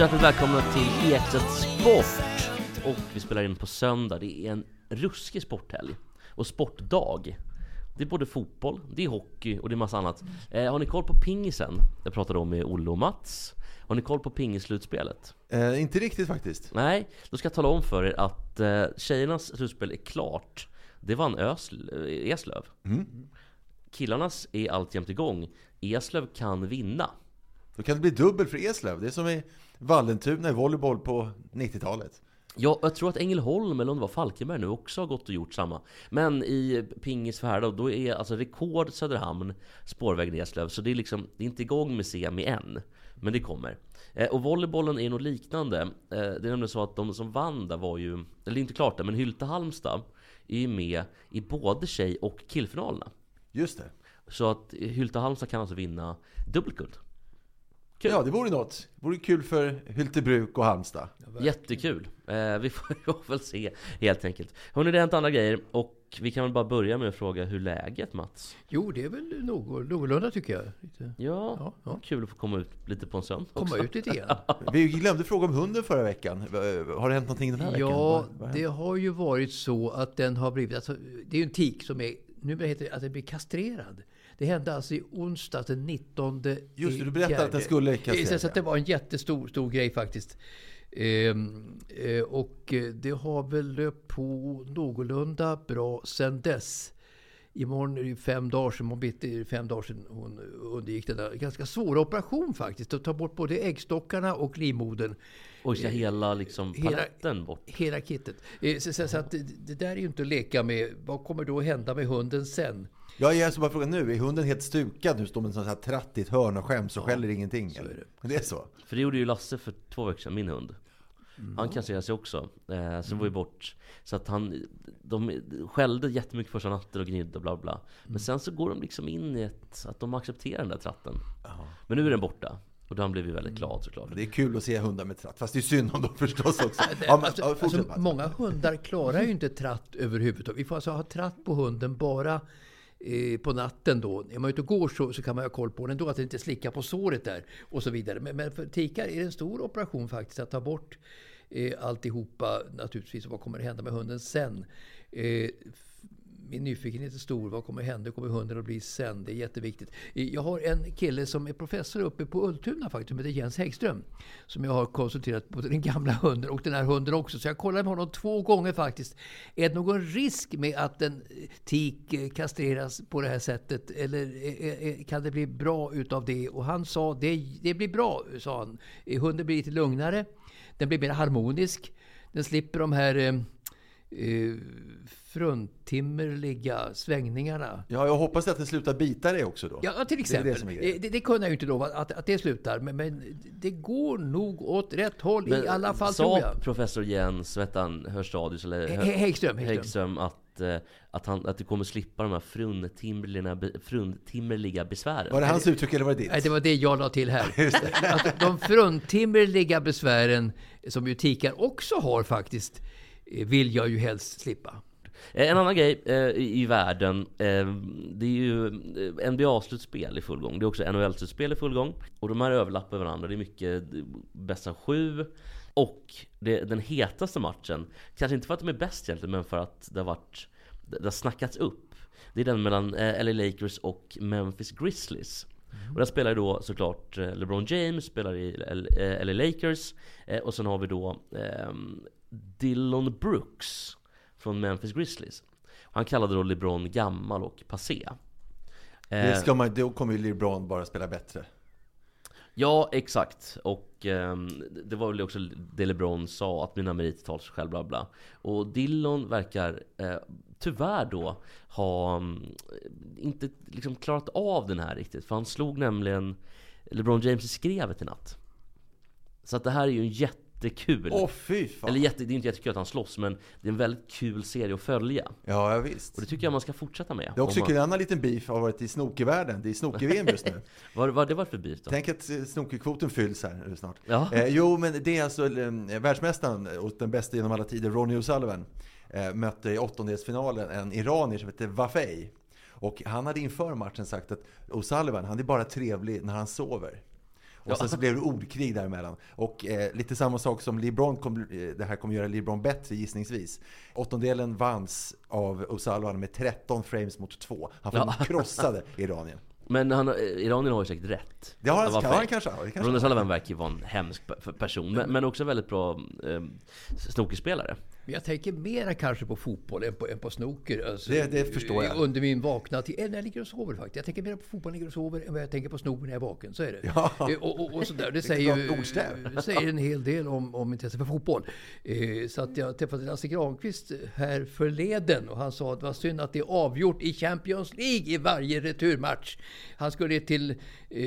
Hjärtligt välkomna till Ekstedt Sport! Och vi spelar in på söndag. Det är en ruskig sporthelg. Och sportdag. Det är både fotboll, det är hockey och det är massa annat. Eh, har ni koll på pingisen? Jag pratade om med Olle och Mats. Har ni koll på pingisslutspelet? Eh, inte riktigt faktiskt. Nej, då ska jag tala om för er att eh, tjejernas slutspel är klart. Det vann Ösl, eh, Eslöv. Killarnas är alltjämt igång. Eslöv kan vinna. Då kan det bli dubbel för Eslöv. Det är som i Vallentuna i volleyboll på 90-talet. Ja, jag tror att Ängelholm, eller om det var Falkenberg nu, också har gått och gjort samma. Men i pingis för herrar, då är alltså rekord Söderhamn, spårvägen i Eslöv. Så det är liksom, det är inte igång med semi än. Men det kommer. Eh, och volleybollen är nog liknande. Eh, det är nämligen så att de som vann där var ju, eller inte klart det, men Hylte Halmstad är ju med i både tjej och killfinalerna. Just det. Så att Hylte Halmstad kan alltså vinna dubbelguld. Kul. Ja, det vore något. Det vore kul för Hyltebruk och Halmstad. Jättekul! Eh, vi får väl se helt enkelt. Hörrni, det har hänt andra grejer och vi kan väl bara börja med att fråga hur läget Mats? Jo, det är väl någorlunda tycker jag. Lite. Ja, Ja, ja. kul att få komma ut lite på en söndag Komma ut lite grann. Vi glömde fråga om hunden förra veckan. Har det hänt någonting den här veckan? Ja, vad har det har ju varit så att den har blivit... Alltså, det är ju en tik som är... Nu heter det att den blir kastrerad. Det hände alltså i onsdags den 19 Just det, du berättade att den skulle kastreras, Så att det var en jättestor stor grej faktiskt. Ehm, eh, och eh, det har väl löpt på någorlunda bra sen dess. Imorgon är det fem dagar sedan, imorgon bitti är det fem dagar sedan hon undergick den där ganska svåra operation faktiskt. Att ta bort både äggstockarna och livmodern. Och ska hela liksom Hela- paletten bort. Hela kittet. Eh, Så, så, så att det, det där är ju inte att leka med. Vad kommer då hända med hunden sen? Ja, jag ska bara fråga nu. Är hunden helt stukad nu? Står med en sån här tratt i ett hörn och skäms och skäller ingenting? eller? är det. Det är så? För det gjorde ju Lasse för två veckor sedan, min hund. Mm. Han kastrerade sig också. Eh, så det var ju bort. Så att han, de skällde jättemycket första natten och gnidde och bla bla. Mm. Men sen så går de liksom in i ett, att de accepterar den där tratten. Men nu är den borta. Och då han blev ju väldigt glad såklart. Det är kul att se hundar med tratt. Fast det är synd om dem förstås också. Ja, men, Alltså, alltså, många hundar klarar ju inte tratt överhuvudtaget. Vi får alltså ha tratt på hunden bara Eh, på natten då. Är man ute och går så, så kan man ha koll på den då, att den inte slickar på såret där och så vidare. Men, men för tikar är det en stor operation faktiskt att ta bort eh, alltihopa naturligtvis. Och vad kommer att hända med hunden sen? Eh, min nyfikenhet är stor. Vad kommer hända? Kommer hunden att bli sen? Det är jätteviktigt. Jag har en kille som är professor uppe på Ultuna faktiskt, som heter Jens Häggström. Som jag har konsulterat både den gamla hunden och den här hunden också. Så jag kollade med honom två gånger faktiskt. Är det någon risk med att en eh, tik eh, kastreras på det här sättet? Eller eh, kan det bli bra utav det? Och han sa, det, det blir bra, sa han. Hunden blir lite lugnare. Den blir mer harmonisk. Den slipper de här eh, fruntimmerliga svängningarna. Ja, jag hoppas att den slutar bita dig också då. Ja, till exempel. Det Det, det det, det kunde jag ju inte lova att, att det slutar. Men, men det går nog åt rätt håll i alla fall, sa tror jag. professor Jens, vet han, Hörstadius eller Hä- Hä- Häggström, Häggström. Att, eh, att, han, att du kommer slippa de här fruntimmerliga besvären? Var det hans uttryck eller var det ditt? Nej, det var det jag la till här. Att de fruntimmerliga besvären, som ju tikar också har faktiskt, eh, vill jag ju helst slippa. Eh, En annan grej eh, i i världen, eh, det är ju eh, NBA-slutspel i full gång. Det är också NHL-slutspel i full gång. Och de här överlappar varandra. Det är mycket eh, bäst av sju. Och det, den hetaste matchen, kanske inte för att de är bäst egentligen, men för att det har varit det har snackats upp. Det är den mellan eh, LA Lakers och Memphis Grizzlies. Och där spelar ju då såklart LeBron James, spelar i LA Lakers. Och sen har vi då ehm, Dillon Brooks från Memphis Grizzlies. Han kallade då LeBron gammal och passé. Det Eh, ska man, då kommer ju LeBron bara spela bättre. Ja, exakt. Och ehm, det var väl också det LeBron sa, att mina meriter talar sig själv, bla bla. Och Dillon verkar eh, tyvärr då ha mm, inte liksom klarat av den här riktigt. För han slog nämligen LeBron James i skrevet i natt. Så att det här är ju en jättekul Åh fy fan! Eller jätte, det är inte jättekul att han slåss, men det är en väldigt kul serie att följa. Ja, ja visst. Och det tycker jag man ska fortsätta med. Det är också Om kul, man, en annan liten beef har varit i snookervärlden. Det är snooker-VM just nu. vad, har det varit för beef då? Tänk att eh, snookerkvoten fylls här snart. Ja. Eh, jo, men det är alltså eh, världsmästaren och den bästa genom alla tider, Ronnie O'Sullivan, eh, mötte i åttondelsfinalen en iranier som heter Wafei. Och han hade inför matchen sagt att O'Sullivan, han är bara trevlig när han sover. Och sen så blev det ordkrig däremellan. Och eh, lite samma sak som LeBron, kom, eh, det här kommer göra LeBron bättre gissningsvis. Åttondelen vanns av O'Sullivan med 13 frames mot 2. Han Ja. krossade Iranien. Men han, eh, Iranien har ju säkert rätt. Det har han, han fake. kanske kanske Ronny han. Sullivan verkar ju vara en hemsk pe- person, men, men också väldigt bra eh, snookerspelare. Men jag tänker mera kanske på fotboll än på, än på snooker. Alltså, Det- det förstår jag. Under min vakna tid. När jag ligger och sover faktiskt. Jag tänker mer på fotboll när jag ligger och sover än vad jag tänker på snooker när jag är vaken. Så är det. Ja. Eh, Och, och, och sådär. Det säger, säger en hel del om, om intresse för fotboll. Eh, Så att jag träffade Lasse Granqvist här förleden och han sa att det var synd att det är avgjort i Champions League i varje returmatch. Han skulle till eh,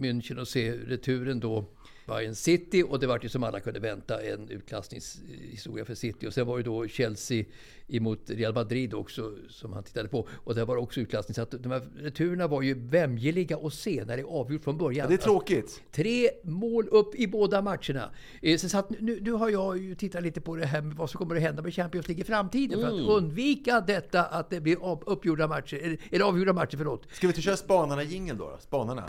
München och se returen då. Bayern City och det var ju som alla kunde vänta en utklassningshistoria för City. Och sen var ju då Chelsea emot Real Madrid också som han tittade på. Och där var också utklassning. Så att de här returerna var ju vämjeliga att se när det är avgjort från början. Ja, det är tråkigt. Tre mål upp i båda matcherna. Eh, Så att nu, nu har jag ju tittat lite på det här med vad som kommer att hända med Champions League i framtiden. För att undvika detta att det blir uppgjorda matcher, eller, avgjorda matcher, förlåt. Ska vi inte köra spanarna jingeln då, då? Spanarna.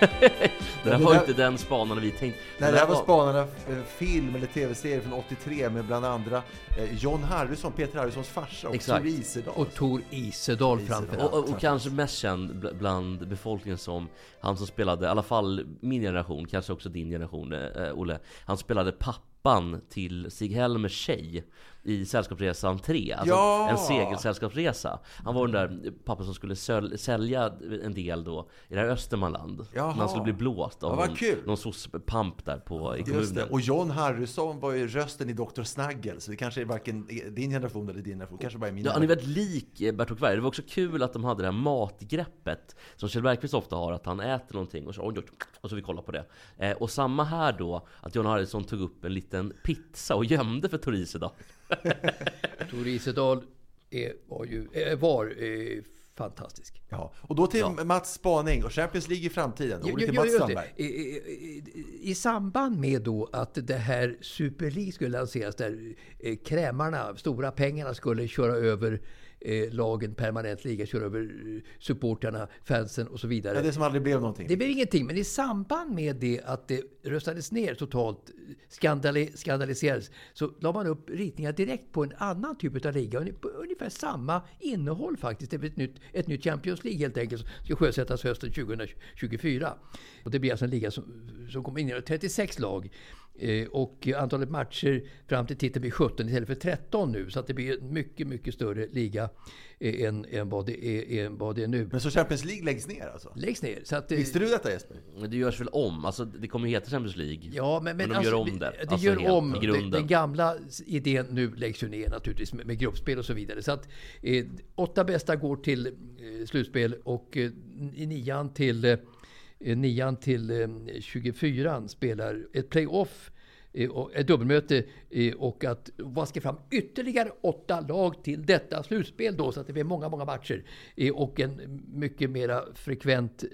Det där var där- inte den spanaren vi tänkte. Nej, det här var Spanarna, eh, film eller tv-serie från 83 med bland andra eh, John Harrison, Peter Harrisons farsa och Exakt. Tor Isedal. Och Tor Isedal framför Och, allt. och, och kanske mest känd bl- bland befolkningen som han som spelade, i alla fall min generation, kanske också din generation eh, Olle. Han spelade pappan till Stig-Helmers tjej i Sällskapsresan 3. Alltså Ja! en segelsällskapsresa. Han var den där pappan som skulle sälja en del då i det här Östermanland. Jaha. Men han skulle bli blåst av Ja, någon, kul. någon soc-pamp där på, i kommunen. Och John Harrison var ju rösten i Dr. Snaggle, så det kanske är varken din generation eller din generation, kanske bara är min Ja, han är väldigt lik eh, Bert och Kvarg. Det var också kul att de hade det här matgreppet som Kjell Bergqvist ofta har, att han äter någonting och så, oj, oj, och så vi kollar på det. Eh, och samma här då, att John Harrison tog upp en liten pizza och gömde för Tor Isedal. Tor Isedal är, var, ju, eh, var eh, fantastisk. Ja. Och då till Ja. Mats spaning och Champions League i framtiden. Jo, jo, Mats Strandberg. i, i, I samband med då att det här Super League skulle lanseras där eh, krämarna, stora pengarna skulle köra över eh, lagen permanent liga, köra över eh, supportrarna, fansen och så vidare. Ja, det som aldrig blev någonting. Det blev ingenting, men i samband med det att det röstades ner totalt, skandali, skandaliserades, så la man upp ritningar direkt på en annan typ av liga. Ungefär samma innehåll faktiskt. Det blir ett nytt, ett nytt Champions League helt enkelt, som ska sjösättas hösten 2024. Och det blir alltså en liga som, som kommer innehålla 36 lag. Eh, och antalet matcher fram till titeln blir 17 istället för 13 nu. Så att det blir en mycket, mycket större liga eh, än, än, vad det är, än vad det är nu. Men så Champions League läggs ner alltså? Läggs ner. Så att, eh, Visste du detta Jesper? Men det görs väl om? Alltså det kommer ju heta Champions League. Ja, men, men, de alltså, gör om det. Det alltså gör helt, om. i Den, grunden. den gamla idén nu läggs ju ner naturligtvis med, med gruppspel och så vidare. Så att eh, åtta bästa går till eh, slutspel och eh, nian till, eh, Eh, nian till eh, 24 spelar ett playoff eh, ett dubbelmöte och att vaska fram ytterligare åtta lag till detta slutspel då så att det blir många, många matcher och en mycket mera frekvent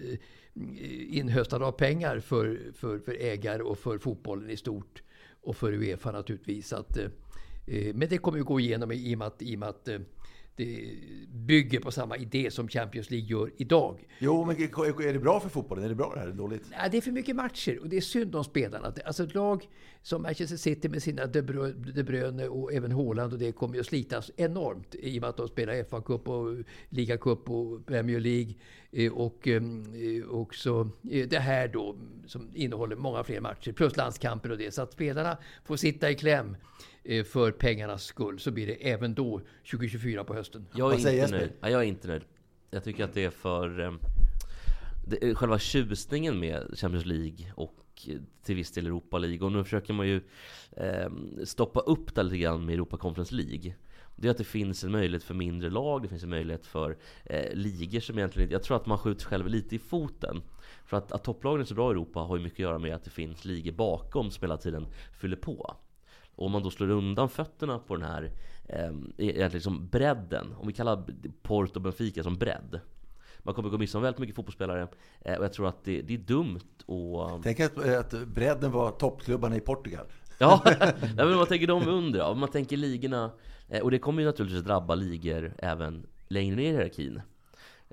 inhöstande inhöstad av pengar för, för, för ägare och för fotbollen i stort och för Uefa naturligtvis. Att, men det kommer ju gå igenom i och med att, i och med att det bygger på samma idé som Champions League gör idag. Jo, men är det bra för fotbollen? Är det bra det här eller dåligt? Nej, det är för mycket matcher och det är synd om spelarna. Alltså ett lag som Manchester City med sina De Bruyne, De Bruyne och även Haaland och det kommer ju att slitas enormt i och med att de spelar FA-cup och ligacup och Premier League. Eh, Och eh, också eh, det här då som innehåller många fler matcher plus landskamper och det. Så att spelarna får sitta i kläm för pengarnas skull. Så blir det även då 2024 på hösten. Jag är inte Jesper? nöjd. Ja, jag är inte nöjd. Jag tycker att det är för... eh, Det är själva tjusningen med Champions League och eh, till viss del Europa League. Och nu försöker man ju eh, stoppa upp det lite grann med Europa Conference League. Det är att det finns en möjlighet för mindre lag, det finns en möjlighet för eh, ligor som egentligen Jag tror att man skjuter sig själv lite i foten. För att, att topplagen är så bra i Europa har ju mycket att göra med att det finns ligor bakom som hela tiden fyller på. Och om man då slår undan fötterna på den här eh, egentligen liksom bredden, om vi kallar Porto och Benfica som bredd. Man kommer gå miste om väldigt mycket fotbollsspelare eh, och jag tror att det, det är dumt att... Tänk att, att bredden var toppklubbarna i Portugal. Ja, men vad tänker de under då? Om man tänker ligorna, eh, och det kommer ju naturligtvis drabba ligor även längre ner i hierarkin.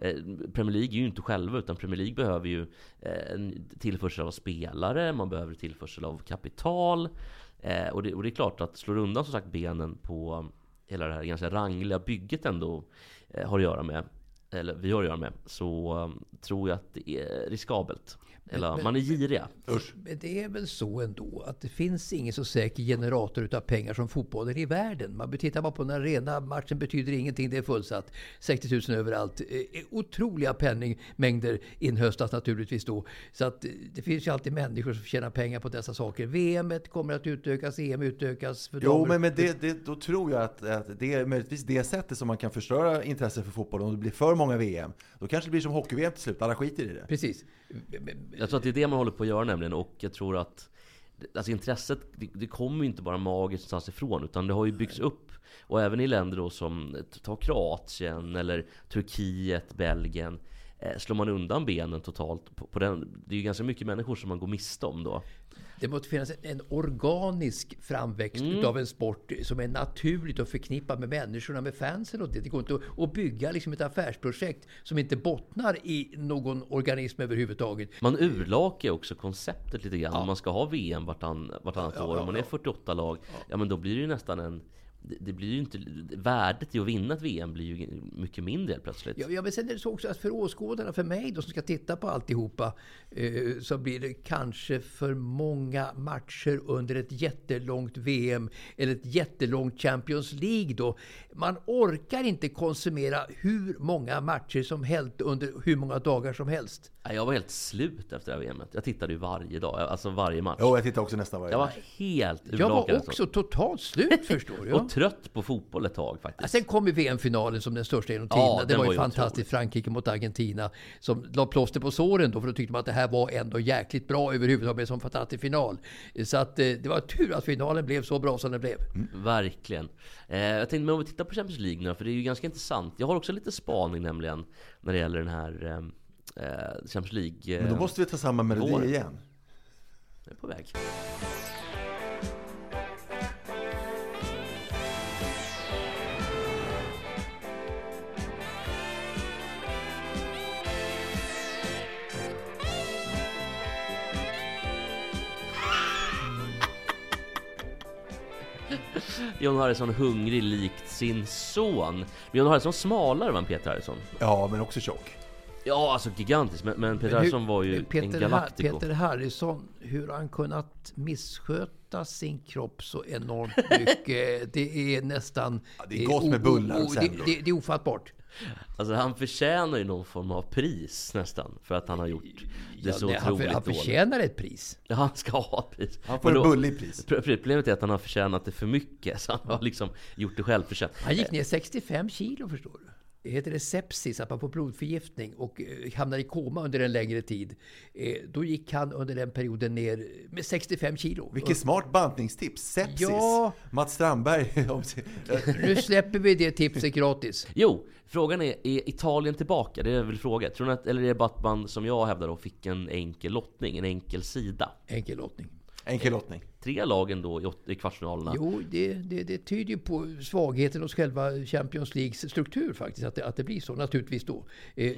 Eh, Premier League är ju inte själva utan Premier League behöver ju eh, tillförsel av spelare, man behöver tillförsel av kapital. Eh, och, det, och det är klart att slår undan som sagt benen på hela det här ganska rangliga bygget ändå eh, har att göra med, eller vi har att göra med, så eh, tror jag att det är riskabelt. Eller men- man är giriga. Usch. Men det är väl så ändå att det finns ingen så säker generator utav pengar som fotbollen i världen. Man tittar bara på den arena matchen betyder ingenting, det är fullsatt. 60 000 överallt. Eh, Otroliga penningmängder inhöstas naturligtvis då. Så att eh, det finns ju alltid människor som tjänar pengar på dessa saker. VM kommer att utökas, EM utökas. För Jo, damer. men, men det, det, då tror jag att, att det är möjligtvis det sättet som man kan förstöra intresset för fotboll. Om det blir för många VM, då kanske det blir som hockey-VM till slut. Alla skiter i det. Precis. Jag tror att det är det man håller på att göra nämligen och jag tror att Alltså intresset, det, det kommer ju inte bara magiskt någonstans ifrån utan det har ju byggts upp. Och även i länder då som, ta Kroatien eller Turkiet, Belgien. Slår man undan benen totalt på, på den Det är ju ganska mycket människor som man går miste om då Det måste finnas en- organisk framväxt Mm. utav en sport som är naturligt att förknippa med människorna, med fansen och det. Det går inte att, att bygga liksom ett affärsprojekt som inte bottnar i någon organism överhuvudtaget. Man urlakar också konceptet lite grann Om man ska ha VM vartann, vartannat Ja, år ja, Om man är ja. 48 lag Ja men då blir det ju nästan en det, det blir ju inte Värdet i att vinna ett VM blir ju mycket mindre helt plötsligt Ja, ja, men sen är det så också att för åskådarna, för mig då som ska titta på alltihopa, eh, så blir det kanske för många matcher under ett jättelångt VM eller ett jättelångt Champions League då. Man orkar inte konsumera hur många matcher som helst under hur många dagar som helst. Jag var helt slut efter det här VMet. Jag tittade ju varje dag, alltså varje match. Jo, jag tittar också nästan varje Jag var match. helt Jag var urlakad också totalt slut förstår du. Ja. Trött på fotboll ett tag Ja, faktiskt. sen kom ju VM-finalen som den största genom Ja, tiderna. det den var ju var fantastiskt. Frankrike mot Argentina som la plåster på såren då för då tyckte man att det här var ändå jäkligt bra överhuvudtaget med en sån fantastisk final. Så att eh, det var tur att finalen blev så bra som den blev. Verkligen. Eh, jag tänkte, men om vi tittar på Champions League nu, för det är ju ganska intressant. Jag har också lite spaning nämligen, när det gäller den här eh, eh, Champions League. Eh, Men då måste vi ta samma melodi vår. igen. Jag är på väg. John Harrison hungrig likt sin son. Men John Harrison smalare än Peter Harrison? Ja, men också tjock. Ja, alltså gigantisk. Men, men Peter Men hur- Harrison var ju Peter, en galactico. Peter Harrison, hur har han kunnat missköta sin kropp så enormt mycket? Det är nästan... Ja, det är gott med bullar och det, semlor. det, det är ofattbart. Alltså han förtjänar ju någon form av pris nästan. För att han har gjort det Ja, så nej, han, otroligt han dåligt. förtjänar ett pris. Ja, han ska ha ett pris. Han får då- bulle i pris. Pro- Problemet är att han har förtjänat det för mycket. Så han har liksom gjort det självförtjänt. Han gick ner 65 kilo förstår du. Det heter det sepsis, att man får blodförgiftning och eh, hamnar i koma under en längre tid. Eh, Då gick han under den perioden ner med 65 kilo. Vilket smart bantningstips! Sepsis! Ja. Mats Strandberg. Nu släpper vi det tipset gratis. Jo, frågan är, är Italien tillbaka? Det är väl frågan. Tror ni att, eller är det bara att man, som jag hävdar då, fick en enkel lottning? En enkel sida? Enkel lottning. Enkel lottning. Tre lagen då i, åt- i kvartsfinalerna. Jo, det, det, det tyder ju på svagheten hos själva Champions Leagues struktur faktiskt, att det, att det blir så naturligtvis då. Eh,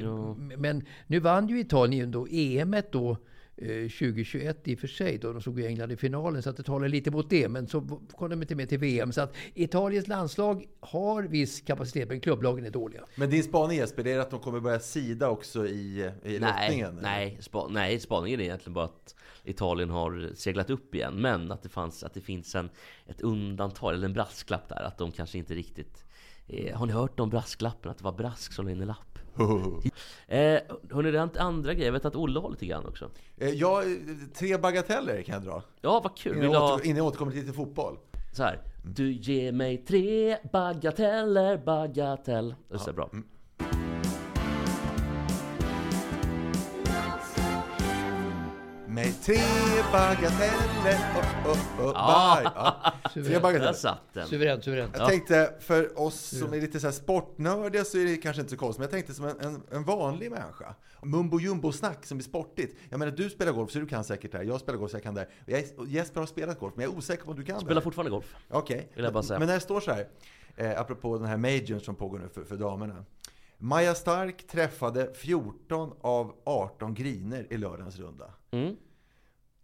Men nu vann ju Italien då EM då eh, 2021 i och för sig då de slog ju England i finalen så att det talar lite mot det men så kom de inte med till VM så att Italiens landslag har viss kapacitet men klubblagen är dåliga. Men din spaning Jesper, det är att de kommer börja sida också i, i Nej, lottningen? nej, spa, nej, spaningen är egentligen bara att Italien har seglat upp igen. Men att det, fanns, att det finns en, ett undantag, eller en brasklapp där. Att de kanske inte riktigt... Eh, har ni hört om brasklappen? Att det var brask som in en lapp? Eh, hörni, det en andra grej. Jag vet att Olle har lite grann också. Eh, Ja, tre bagateller kan jag dra. Ja, vad kul! Innan jag, åter, innan jag återkommer till lite fotboll. så här. Du ger mig tre bagateller, bagatell. Just det, bra. Med tre bagateller, oh, oh, oh, Ja. Ja. Tre bagateller. Där satt den. Suveränt, suveränt. Jag tänkte, för oss som är lite så här sportnördiga så är det kanske inte så konstigt, men jag tänkte som en, en, en vanlig människa. Mumbo jumbo-snack som är sportigt. Jag menar, du spelar golf så du kan säkert det här. Jag spelar golf så jag kan det här. Jag Jesper har spelat golf, men jag är osäker på om du kan det Spelar här. fortfarande golf. Okej, jag säga. men när det står så här, eh, apropå den här majorn som pågår nu för, för damerna. Maja Stark träffade 14 av 18 griner i lördagens runda. Mm.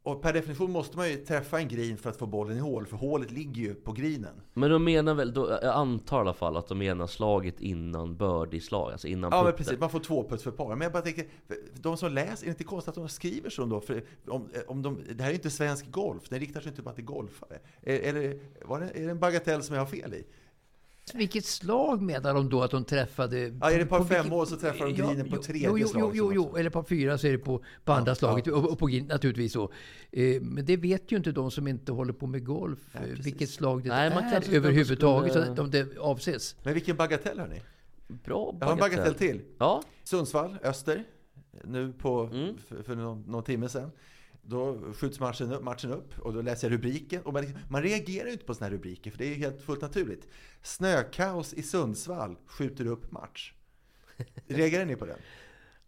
Och per definition måste man ju träffa en green för att få bollen i hål, för hålet ligger ju på grinen. Men de menar väl, då, jag antar i alla fall att de menar slaget innan birdie-slag, alltså innan Ja men putten. precis, man får två putt för par. Men jag bara tänker, de som läser, är det inte konstigt att de skriver så då? För om, om de, det här är ju inte svensk golf, den riktar sig inte bara till golfare. Det, var det, är det en bagatell som jag har fel i? Vilket slag menar de då att de träffade? Ja, är det par på fem mål så träffar de grinen på jo, tredje jo, jo, slaget Jo, jo, eller par fyra så är det på, på andra Ja, slaget. ja. Och, och på green naturligtvis så. Eh, men det vet ju inte de som inte håller på med golf. eh, precis. vilket slag det Nej, man är överhuvudtaget. skulle- Så att om det avses. Men vilken bagatell hörni? Bra Jag har en bagatell till. Ja, Sundsvall, Öster, nu på, Mm. för, för någon, någon timme sedan. Då skjuts matchen upp, matchen upp och då läser jag rubriken. Och man, man reagerar ju inte på såna här rubriker för det är ju helt fullt naturligt. Snökaos i Sundsvall skjuter upp match. Reagerar ni på den?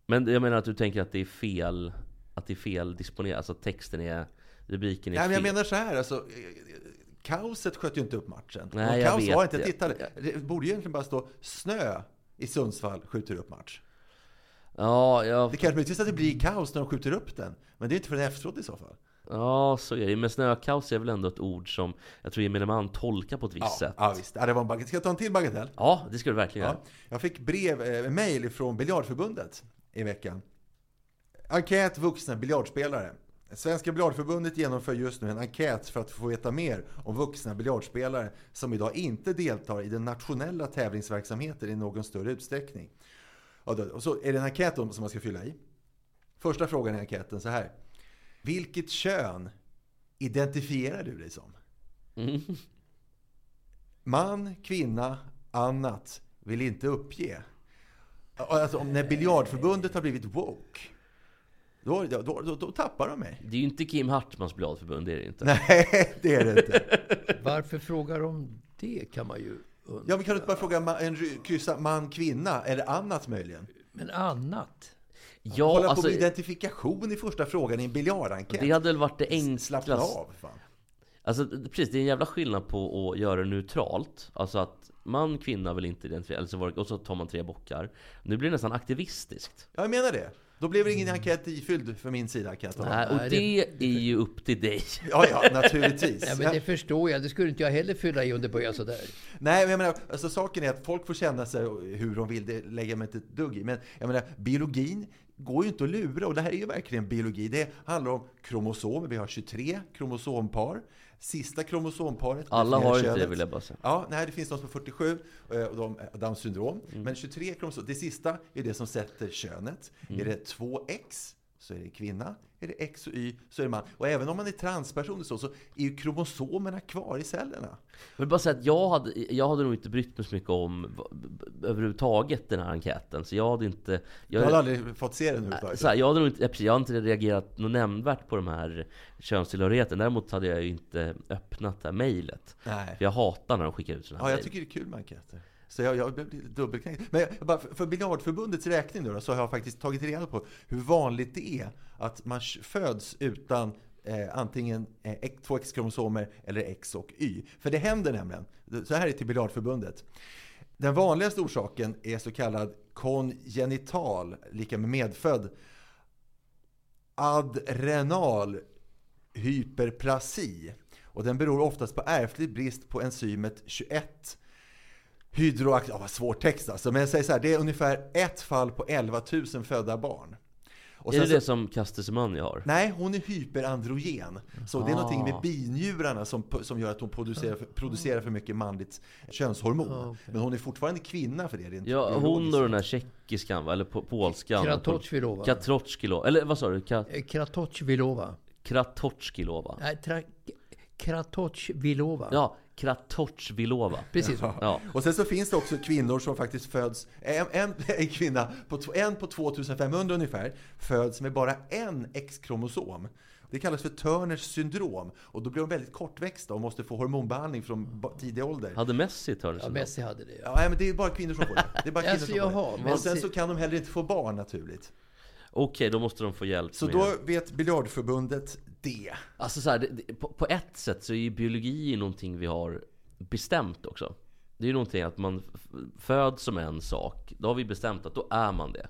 men jag menar att du tänker att det är fel, att det är fel disponerat, alltså att texten är, rubriken är Nej, men jag fel. menar så här, alltså, eh, kaoset sköt ju inte upp matchen. Nej, jag kaos vet var inte. det. Titta, det borde ju egentligen bara stå snö i Sundsvall skjuter upp match. Ja, jag, Det kanske möjligtvis att det blir kaos när de skjuter upp den. Men det är inte förrän efteråt i så fall. ja, så är det. Men snökaos är väl ändå ett ord som jag tror gemene man tolkar på ett visst Ja, sätt. ja visst. Ja, det var en bagatell. Ska jag ta en till bagatell? Ja, det ska du verkligen Ja. Jag fick brev, eh, mail från Biljardförbundet i veckan. Enkät vuxna biljardspelare. Svenska biljardförbundet genomför just nu en enkät för att få veta mer om vuxna biljardspelare som idag inte deltar i den nationella tävlingsverksamheten i någon större utsträckning. Ja, då- Och så är det en enkät som man ska fylla i. Första frågan i enkäten så här. Vilket kön identifierar du dig som? Mm. Man, kvinna, annat vill inte uppge. Alltså, om när biljardförbundet har blivit woke, då, då, då, då tappar de mig. Det är ju inte Kim Hartmans biljardförbund, det är det inte. Nej, det är det inte. Varför frågar de det kan man ju undra. Ja, men kan du inte bara fråga en, ry- kryssa man, kvinna eller annat möjligen? Men annat? Ja, Hålla på alltså, med identifikation i första frågan i en biljardenkät. det hade väl varit det Slappna enklaste. av. Fan. Alltså precis, det är en jävla skillnad på att göra det neutralt. Alltså att man, kvinna vill inte identifiera, eller så var det, och så tar man tre bockar. Nu blir det nästan aktivistiskt. Ja, jag menar det. Då blev det ingen enkät ifylld för min sida kan jag tala. Nej, och Nej, det är ju upp till dig. Ja, ja, naturligtvis. Ja, men det förstår jag. Det skulle inte jag heller fylla i om det börjar sådär. Nej, men jag menar, alltså saken är att folk får känna sig hur de vill, det lägger mig inte ett dugg i. Men jag menar, biologin går ju inte att lura och det här är ju verkligen biologi. Det handlar om kromosomer, vi har 23 kromosompar. Sista kromosomparet Alla har inte det vill jag bara säga. Ja, nej, det finns de som är 47 eh, och de har Downs syndrom. Men 23 kromosomer, det sista är det som sätter könet. Är det 2X så är det kvinna. Är det X och Y så är det man. Och även om man är transperson så, så är ju kromosomerna kvar i cellerna. Jag vill bara säga att jag hade, jag hade nog inte brytt mig så mycket om överhuvudtaget den här enkäten. Så jag hade inte... Jag har Jag, aldrig fått se den överhuvudtaget. så här, jag hade nog inte, ja, precis, jag hade inte reagerat något nämnvärt på de här könstillhörigheten. Däremot hade jag ju inte öppnat det här mejlet. För jag hatar när de skickar ut sådana Ja, här jag mejl. tycker det är kul med enkäter. Så jag, jag blev lite dubbelknäckt. Men jag, bara för, för Biljardförbundets räkning då, så har jag faktiskt tagit reda på hur vanligt det är att man föds utan eh, antingen eh, X- två X-kromosomer eller X och Y. För det händer nämligen. Så här är det till Biljardförbundet. Den vanligaste orsaken är så kallad kongenital, lika med medfödd, adrenal hyperplasi. Och den beror oftast på ärftlig brist på enzymet 21 hydroakt... Ja, vad svår text alltså. Men jag säger så här, det är ungefär ett fall på 11 000 födda barn. Och Är det sen det så- som Caster Semenya har? Nej, hon är hyperandrogen. Så det är någonting med Ah. binjurarna som, som gör att hon producerar för, producerar för mycket manligt könshormon. Men hon är fortfarande kvinna för det. rent Ja, hon och den där tjeckiskan va? Eller po- polskan? Kratochvilova. Katrotskilova. Eller vad sa du? Ka- Eh, Kratochvilova. Kratochkilova? Nej, Kratochvilova. Ja, Kratochvilova. Precis så. Ja. Och sen så finns det också kvinnor som faktiskt föds, en, en, en kvinna, på, en på 2500 ungefär, föds med bara en X-kromosom. Det kallas för Turners syndrom. Och då blir de väldigt kortväxta och måste få hormonbehandling från tidig ålder. Hade Messi Turner Ja, syndrom? Messi hade det. Ja, nej, men det är bara kvinnor som får det. Det är bara kvinnor Alltså, som får det. Och sen se- så kan de heller inte få barn naturligt. Okej, då måste de få hjälp Så med... då vet biljardförbundet det. Alltså så här, det, det, på, på ett sätt så är ju biologi någonting vi har bestämt också. Det är ju någonting att man föds som en sak. Då har vi bestämt att då är man det.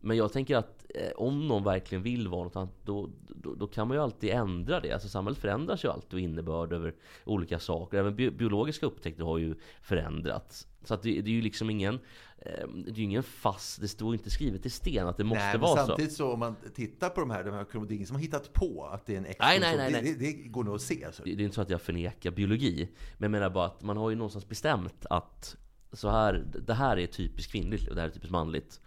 Men jag tänker att eh, om någon verkligen vill vara något annat, då, då, då kan man ju alltid ändra det. Alltså samhället förändras ju alltid och innebörd över olika saker. Även bi biologiska upptäckter har ju förändrats. Så att det, det är ju liksom ingen, eh, det är ingen fast, det står inte skrivet i sten att det måste Nej, vara så. samtidigt så. om man tittar på de här, de här kromodiner som har hittat på att det är en X Nej, nej, nej, det, nej. det, det går nog att se. alltså. Så. Det, det är inte så att jag förnekar biologi. Men jag menar bara att man har ju någonstans bestämt att så här, det här är typiskt kvinnligt och det här är typiskt manligt.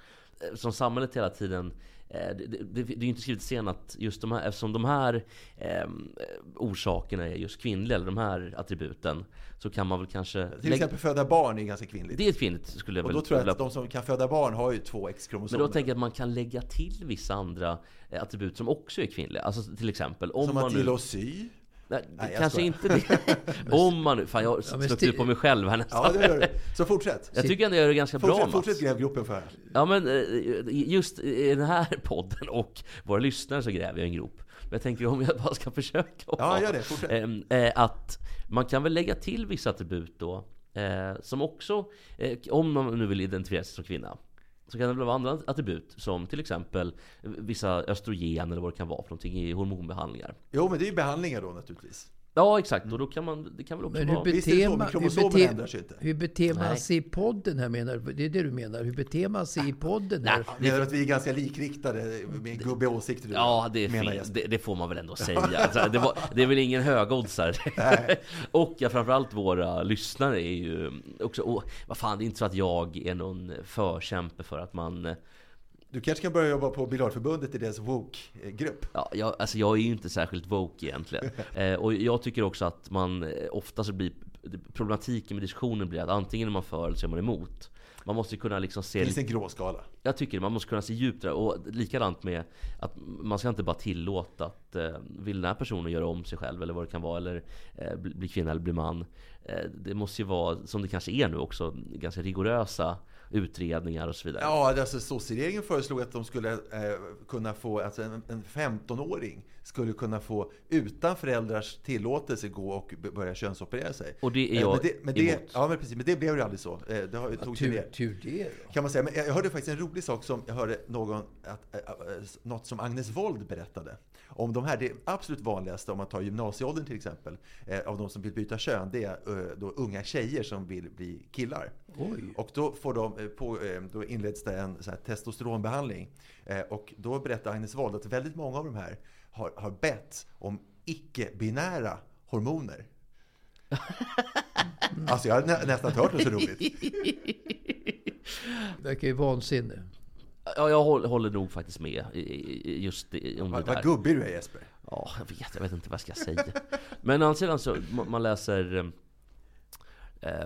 Som samhället hela tiden eh, det, det, det är ju inte skrivet i sten att just de här, eftersom de här eh, orsakerna är just kvinnliga, eller de här attributen, så kan man väl kanske... Till lägga- exempel föda barn är ganska kvinnligt. det är kvinnligt, skulle jag och då tror jag att de som kan föda barn har ju två men X-kromosomer. då tänker jag att man kan lägga till vissa andra eh, attribut som också är kvinnliga. Alltså till exempel om som man att gilla att sy. Nej, Nej, kanske skojar. inte det. om man nu... Fan jag har Ja, ut på mig själv här nästan. Ja, det gör du. Så fortsätt. Jag tycker ändå jag gör det ganska bra Fortsätt, Mats. fortsätt gräv gropen för här. Ja men eh, just i den här podden och våra lyssnare så gräver jag en grop. Men jag tänker om jag bara ska försöka Ja, gör det. Fortsätt. Eh, Att man kan väl lägga till vissa attribut då eh, Som också, om man nu vill identifiera sig som kvinna så kan det väl vara andra attribut som till exempel vissa östrogen eller vad det kan vara för någonting i hormonbehandlingar Jo, men det är ju behandlingar då naturligtvis. Ja exakt, och då kan man, det kan väl också Men hur vara beter man, hur beter, inte. hur beter man Nej. sig i podden här menar du? Det är det du menar? Hur beter man sig i podden här? Menar du att vi är ganska likriktade med gubbiga åsikter? du? Ja, det. Det, det får man väl ändå säga. Alltså, det, var, det är väl ingen högoddsare. och ja, framförallt våra lyssnare är ju också... Och, vad fan, det är inte så att jag är någon förkämpe för att man... Du kanske kan börja jobba på Biljardförbundet i deras woke-grupp? Ja, jag, alltså jag är ju inte särskilt woke egentligen. Eh, och jag tycker också att man eh, ofta så blir... Problematiken med diskussionen blir att antingen är man för eller så är man emot. Man måste kunna liksom se... Det finns en gråskala. Jag tycker man måste kunna se djupt där. Och likadant med att man ska inte bara tillåta att eh, vill den här personen göra om sig själv eller vad det kan vara eller eh, bli, bli kvinna eller bli man. Eh, det måste ju vara, som det kanske är nu också, ganska rigorösa utredningar och så vidare. Ja, alltså sosseregeringen föreslog att de skulle eh, kunna få, alltså en, en 15-åring skulle kunna få utan föräldrars tillåtelse gå och börja könsoperera sig. Och det är Eh, jag men det, men det, emot. Ja, men precis. Men det blev ju aldrig så. Eh, det har, tog sig Tur, ner. tur det då. Kan man säga. Men jag hörde faktiskt en rolig sak som jag hörde någon, att, äh, äh, något som Agnes Wold berättade. Om de här, det absolut vanligaste om man tar gymnasieåldern till exempel, eh, av de som vill byta kön, det är eh, då unga tjejer som vill bli killar. Oj. Och då, får de, eh, på, eh, då inleds det en så här testosteronbehandling. Eh, Och då berättar Agnes Wold att väldigt många av de här har, har bett om icke-binära hormoner. Alltså jag har nä, nästan inte hört något så roligt. Det verkar ju vansinne. Ja, jag håller, nog faktiskt med just om det Vad, där. vad gubbig du är Jesper. Ja, jag vet, jag vet inte vad jag ska säga. Men å andra sidan så, man, läser... Eh,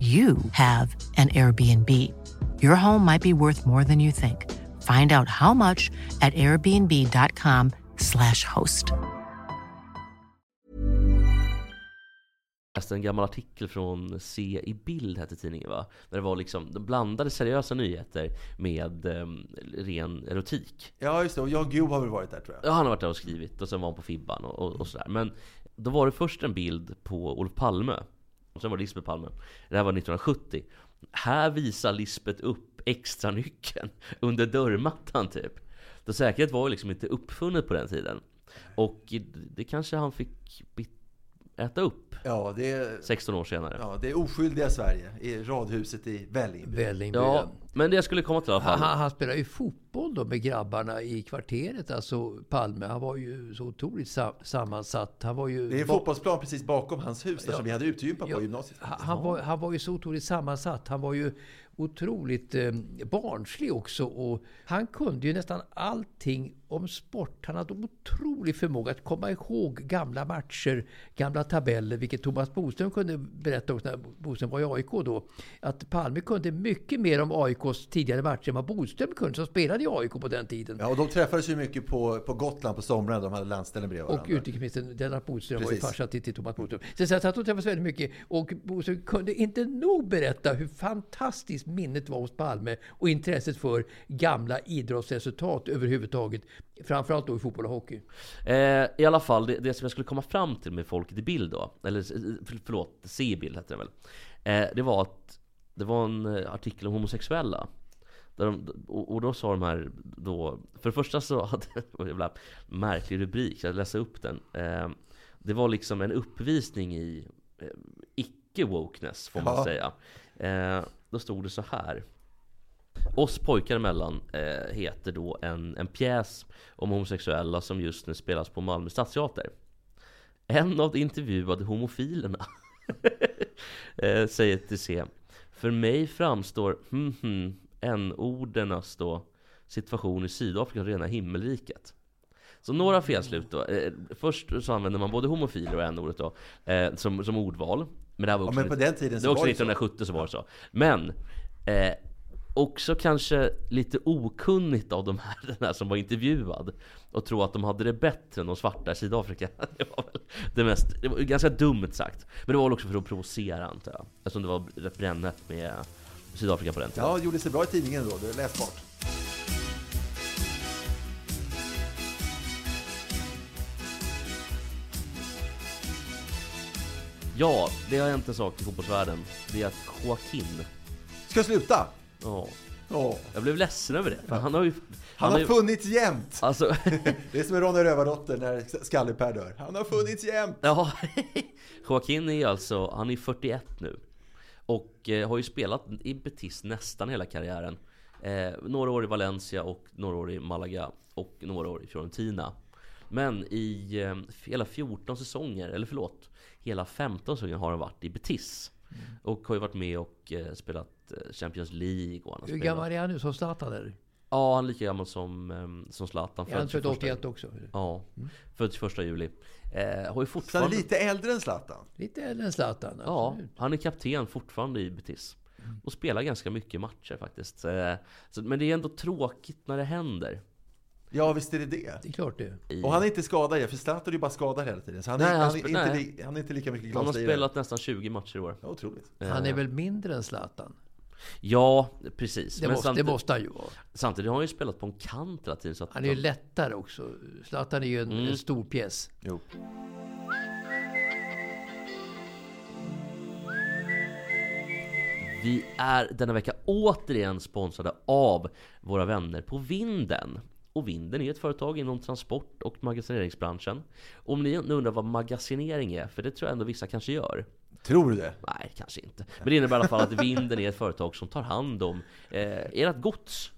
you have an Airbnb. Your home might be worth more than you think. Find out how much at airbnb.com/slash host. Jag läste en gammal artikel från Se i bild hette tidningen va? Där det var liksom, de blandade seriösa nyheter med um, ren erotik. Ja, just det. Och jag Guv har väl varit där tror jag. Ja, han har varit där och skrivit och sen var han på Fibban och, och, och sådär. Men då var det först en bild på Olof Palme. Och sen var det Lisbeth Palme. Det här var 1970. Här visar Lisbeth upp extra nyckeln under dörrmattan typ. Så säkerhet var ju liksom inte uppfunnet på den tiden. Och det kanske han fick äta upp Ja, det är, 16 år senare. ja, det är oskyldiga Sverige i radhuset i Vällingby. Vällingby. Ja, men det jag skulle komma till i alla fall. Han, han spelade ju fotboll då med grabbarna i kvarteret. Alltså Palme, han var ju så otroligt sam sammansatt. Han var ju... Det är en fotbollsplan precis bakom hans hus där som vi hade utegympa på Ja, gymnasiet. Han, han, var, han var ju så otroligt sammansatt. Han var ju otroligt eh, barnslig också. Och han kunde ju nästan allting om sport. Han hade otrolig förmåga att komma ihåg gamla matcher, gamla tabeller, vilket Thomas Boström kunde berätta också när Boström var i AIK då. Att Palme kunde mycket mer om AIKs tidigare matcher än vad Boström kunde, som spelade i AIK på den tiden. Ja, och de träffades ju mycket på, på Gotland på somrarna. De hade landställen bredvid Och varandra. utrikesministern Lennart Bodström var ju Precis. farsa till, till Thomas Bodström. Så, så att de träffades väldigt mycket. Och Bodström kunde inte nog berätta hur fantastiskt minnet var hos Palme och intresset för gamla idrottsresultat överhuvudtaget. Framförallt då i fotboll och hockey. Eh, I alla fall, det, det som jag skulle komma fram till med Folket i bild då, eller för, förlåt, Se i bild hette det väl. Eh, det var att det var en eh, artikel om homosexuella. Där de, och, och då sa de här då, för det första så hade det en märklig rubrik, jag läser upp den. Eh, det var liksom en uppvisning i eh, icke-wokeness får man Ja. säga. Eh, då stod det så här. Oss pojkar emellan eh, heter då en, en pjäs om homosexuella som just nu spelas på Malmö Stadsteater. En av de intervjuade homofilerna eh, säger till C. För mig framstår hm, hm, n-ordernas då situation i Sydafrika rena himmelriket. Så några felslut då. Eh, först så använder man både homofiler och n-ordet då eh, som, som ordval. Men det här var Ja, också, men på den tiden det så var också var det så. 1970 så var det så. Men eh, också kanske lite okunnigt av de här, den här som var intervjuad och tro att de hade det bättre än de svarta i Sydafrika. Det var väl det mest, det var ganska dumt sagt. Men det var väl också för att provocera antar jag. Eftersom det var rätt brännhett med Sydafrika på den tiden. Ja, det gjorde sig bra i tidningen då. Det är läsbart. Ja, det har hänt en sak i fotbollsvärlden. Det är att Joaquin, Ska sluta? Ja, Åh. jag blev ledsen över det. Han har ju... Han, har har ju, funnits jämt! Alltså, Det är som Ronny Rövardotter när Skalleper dör. Han har funnits jämt! Ja, Joaquin är alltså, han är 41 nu Och eh, har ju spelat i Betis nästan hela karriären eh, Några år i Valencia och några år i Malaga Och några år i Fiorentina Men i eh, hela 14 säsonger, eller förlåt Hela 15 säsonger har han varit i Betis Och har ju varit med och eh, spelat eh, Champions League och Hur spelat gammal är han nu som Zlatan? Eller? Ja, han är lika gammal som, eh, som Zlatan Är han född född 21 81 också? Ja, född 21 juli eh, Har ju Så fortfarande lite äldre än Zlatan. Lite äldre än Zlatan. Ja, absolut. han är kapten fortfarande i Betis. Och spelar ganska mycket matcher faktiskt. Eh, Så, men det är ändå tråkigt när det händer. Ja, visst är det det. Det är klart det. Och han är inte skadad igen, för Zlatan är ju bara skadad hela tiden. Så han är, Nej, han han, är inte, han är inte lika mycket han har spelat nästan 20 matcher i år. Ja, otroligt. Han är Eh, väl mindre än Zlatan? Ja, precis. Det, men måste, det samtidigt, måste han ju vara. samtidigt har han ju spelat på en kant hela tiden. Så att Han är ju lättare också. Zlatan är ju en, Mm. en stor pjäs. Jo. Vi är denna vecka återigen sponsrade av våra vänner på Vinden. Och Vinden är ett företag inom transport och magasineringsbranschen. Om ni nu undrar vad magasinering är, för det tror jag ändå vissa kanske gör. Tror du det? Nej, kanske inte. Men det innebär i alla fall att Vinden är ett företag som tar hand om eh, ert gods.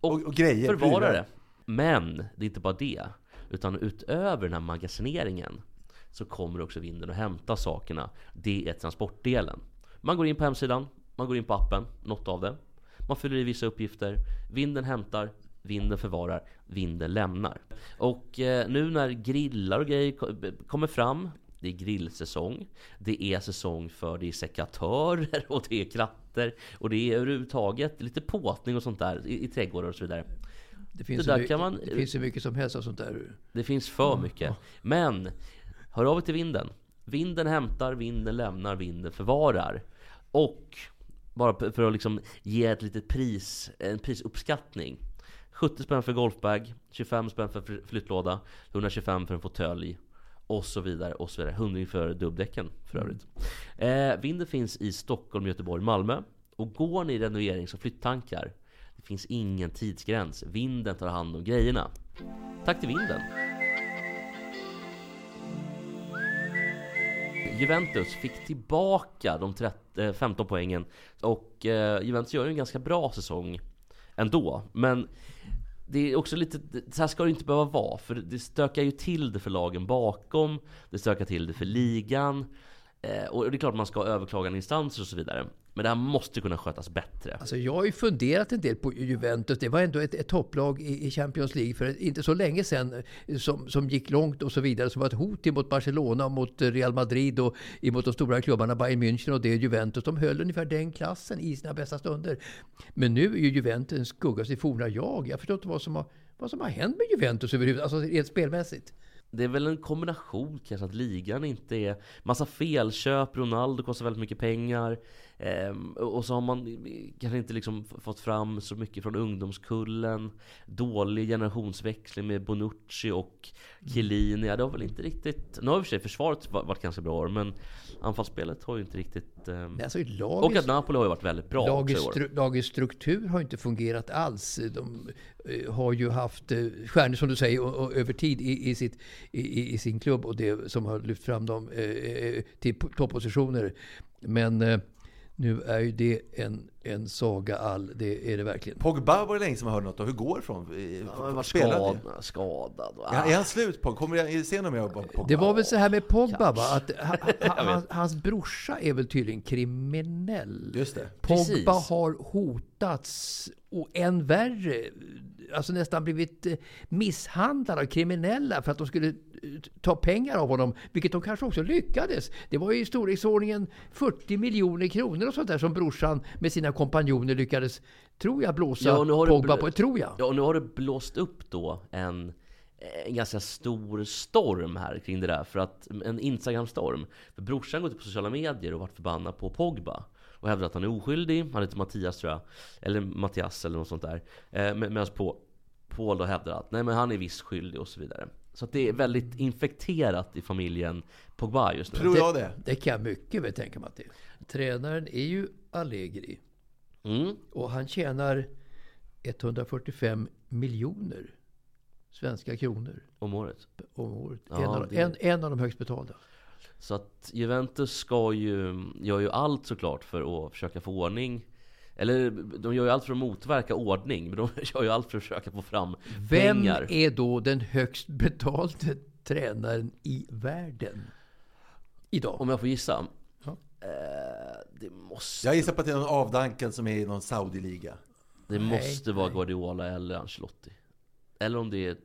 Och, Och- och grejer, förvarar prylar. det. Men det är inte bara det. Utan utöver den här magasineringen så kommer också Vinden att hämta sakerna. Det är transportdelen. Man går in på hemsidan, man går in på appen, något av det. Man fyller i vissa uppgifter. Vinden hämtar, vinden förvarar, vinden lämnar. Och eh, nu när grillar och grejer ko- kommer fram det är grillsäsong, det är säsong för det är sekatörer och det är kratter och det är överhuvudtaget lite påtning och sånt där i, i trädgårdar och så vidare. Det finns, Det man- det finns så mycket som helst av sånt där. Det finns för mycket. Men, hör av er till vinden. Vinden hämtar, vinden lämnar, vinden förvarar. Och, bara för att liksom ge ett litet pris, en prisuppskattning. 70 spänn för golfbag, 25 spänn för fly- flyttlåda, 125 för en fåtölj och så vidare och så vidare. 100 för dubbdäcken för övrigt. Eh, vinden finns i Stockholm, Göteborg, Malmö. Och går ni renoverings och flytttankar, det finns ingen tidsgräns. Vinden tar hand om grejerna. Tack till vinden! Juventus fick tillbaka de 30, eh, 15 poängen och eh, Juventus gör en ganska bra säsong ändå. Men det är också lite, så här ska det inte behöva vara. För det stökar ju till det för lagen bakom. Det stökar till det för ligan. Eh, och det är klart man ska ha överklagande instanser och så vidare. Men det här måste kunna skötas bättre. Alltså jag har ju funderat en del på Juventus. Det var ändå ett, ett topplag i, i Champions League för inte så länge sedan eh, som, som gick långt och så vidare. Som var ett hot mot Barcelona, mot Real Madrid och emot de stora klubbarna Bayern München och det Juventus. De höll ungefär den klassen i sina bästa stunder. Men nu är ju Juventus en skugga sitt forna jag. Jag förstår inte vad som har, vad som har hänt med Juventus överhuvudtaget, alltså rent spelmässigt. Det är väl en kombination kanske att ligan inte är Massa felköp, Ronaldo kostar väldigt mycket pengar Och så har man kanske inte liksom fått fram så mycket från ungdomskullen Dålig generationsväxling med Bonucci och Chiellini ja, Det har väl inte riktigt Nu har i och för sig försvaret va- varit ganska bra år men Anfallsspelet har ju inte riktigt ehm, Alltså, Och lagets, att Napoli har ju varit väldigt bra också lagets, i år lagets struktur har inte fungerat alls. De eh, har ju haft eh, stjärnor, som du säger, och, och över tid i, i, sitt, i, i- sin klubb och det som har lyft fram dem eh, till toppositioner. Men nu är ju det en, en saga all, det är det verkligen. Pogba var det länge som jag hörde något av. Hur går det från? Han varit Spelade? skadad, skadad och, Ja, är han slut på? Kommer jag se något mer av Pogba? Det var väl så här med Pogba, va? att ha, ha, Jag vet. hans, brorsa är väl tydligen kriminell. Just det. Pogba Precis. har hotats och än värre, alltså nästan blivit eh, misshandlad av kriminella för att de skulle ta pengar av honom, vilket de kanske också lyckades. Det var ju i storleksordningen 40 miljoner kronor och sånt där som brorsan med sina kompanjoner lyckades, tror jag, blåsa Ja, Pogba på. Tror jag. Ja, och nu har det blåst upp då en, en ganska stor storm här kring det där. För att, en Instagram-storm. För brorsan går ut på sociala medier och varit förbannad på Pogba. Och hävdar att han är oskyldig. Han heter Mattias tror jag. Eller Mattias eller något sånt där. Eh, med- Medan på, Paul då hävdar att nej men han är visst skyldig och så vidare. Så att det är väldigt infekterat i familjen Pogba just nu. Tror jag det? Det kan jag mycket väl tänka mig att det är. Tränaren är ju Allegri. Mm. Och han tjänar 145 miljoner svenska kronor Om året. om året. Ja, en, av, det- en, en av de högst betalda. Så att Juventus ska ju, gör ju allt såklart för att försöka få ordning Eller de gör ju allt för att motverka ordning Men de gör ju allt för att försöka få fram Vem pengar är då den högst betalde tränaren i världen? Idag. Om jag får gissa Ja. eh, Det måste, Jag gissar på att det är någon avdankad som är i någon Saudi-liga. det Nej, måste vara nej. Guardiola eller Ancelotti Eller om det är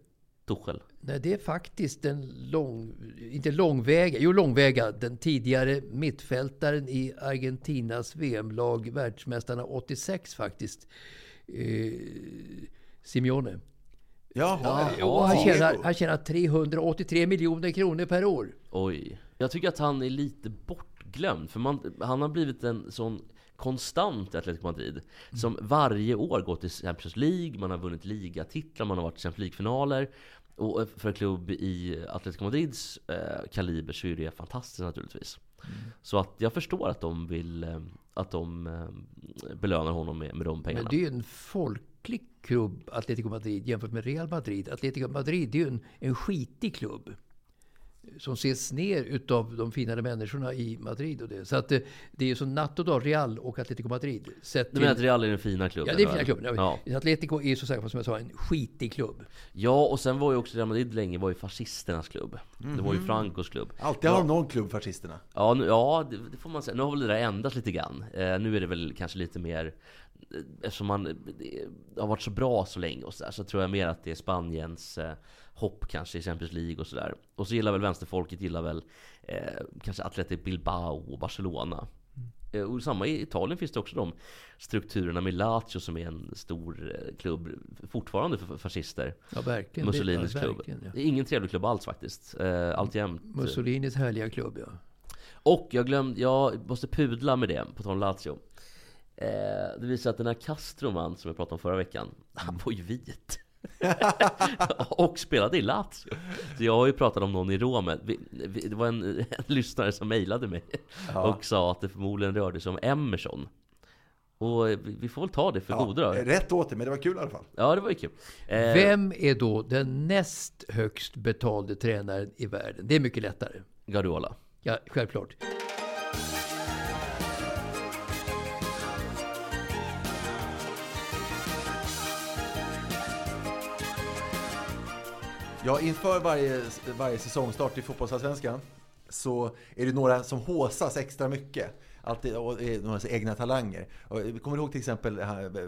Tuchel Nej, det är faktiskt den lång, inte långväga, jo långväga, den tidigare mittfältaren i Argentinas VM-lag, världsmästarna 86 faktiskt. Eh, Simeone. Jaha. Och han, tjänar, han tjänar 383 miljoner kronor per år. Oj Jag tycker att han är lite bortglömd För man, han har blivit en sån konstant i Atletico Madrid Som varje år går till Champions League Man har vunnit ligatitlar, man har varit i Champions League-finaler Och för en klubb i Atletico Madrids eh, kaliber så är det fantastiskt naturligtvis Så att jag förstår att de vill eh, Att de eh, belönar honom med, med de Men pengarna det är ju en folk skicklig klubb, Atletico Madrid, jämfört med Real Madrid. Atletico Madrid det är ju en, en skitig klubb. Som ses ner utav de finare människorna i Madrid. Och det. Så att det, det är ju som natt och dag, Real och Atletico Madrid. Sett Du menar att Real är den fina klubben? Ja, det är eller? fina klubben. Ja. Atletico är så sagt, som jag sa, en skitig klubb. ja, och sen var ju också Real Madrid länge var ju fascisternas klubb. Det Mhm. var ju Francos klubb. Alltid har de någon klubb, fascisterna. Ja, nu, ja det, det får man säga. Nu har väl det där ändrats lite grann. Eh, nu är det väl kanske lite mer eh, Eftersom man det har varit så bra så länge och så där, så tror jag mer att det är Spaniens eh, hopp kanske i Champions League och sådär. Och så gillar väl vänsterfolket gillar väl eh, kanske Athletic Bilbao och Barcelona. Eh, Och samma i Italien finns det också de strukturerna med Lazio som är en stor eh, klubb fortfarande för fascister. Ja, verkligen. Mussolinis ja, klubb. verkligen, ja. Det är ingen trevlig klubb alls faktiskt. Eh, alltjämt. Mussolinis härliga klubb, ja. Och jag glömde, jag måste pudla med det, på tal om Lazio. Eh, det visar att den här Castroman som jag pratade om förra veckan, han var ju vit. och spelade i Lazio. Så jag har ju pratat om någon i Rom. Det var en, en lyssnare som mejlade mig och sa att det förmodligen rörde sig om Emerson. Och vi får väl ta det för goda då. rätt åt det, men det var kul i alla fall. Ja, det var ju kul. Eh, Vem är då den näst högst betalde tränaren i världen? Det är mycket lättare. Guardiola. Ja, självklart. Ja, inför varje, varje säsongstart i fotbollsallsvenskan så är det några som håsas extra mycket. Alltid, och några egna talanger. Och vi kommer ihåg till exempel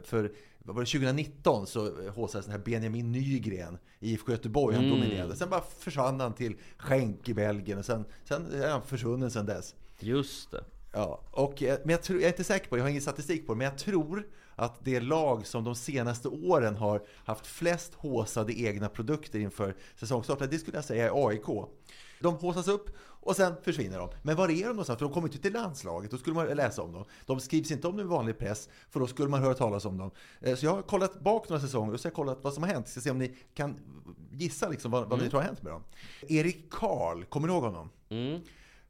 för var det, 2019 så håsades den här Benjamin Nygren i IFK Göteborg. Han dominerade. Sen bara försvann han till Schenk i Belgien och sen, sen är han försvunnen sen dess. Just det. Ja, och, eh, men jag, tror, jag är inte säker på, jag har ingen statistik på det, men jag tror att det lag som de senaste åren har haft flest håsade egna produkter inför säsongstarten, det skulle jag säga är AIK. De håsas upp och sen försvinner de. Men var är de någonstans? För de kommer inte till landslaget, då skulle man läsa om dem. De skrivs inte om i vanlig press, för då skulle man höra talas om dem. Eh, Så jag har kollat bak några säsonger och så har jag kollat vad som har hänt. Ska se om ni kan gissa liksom vad, vad ni tror har hänt med dem. Erik Karl, kommer ni ihåg honom? Mm.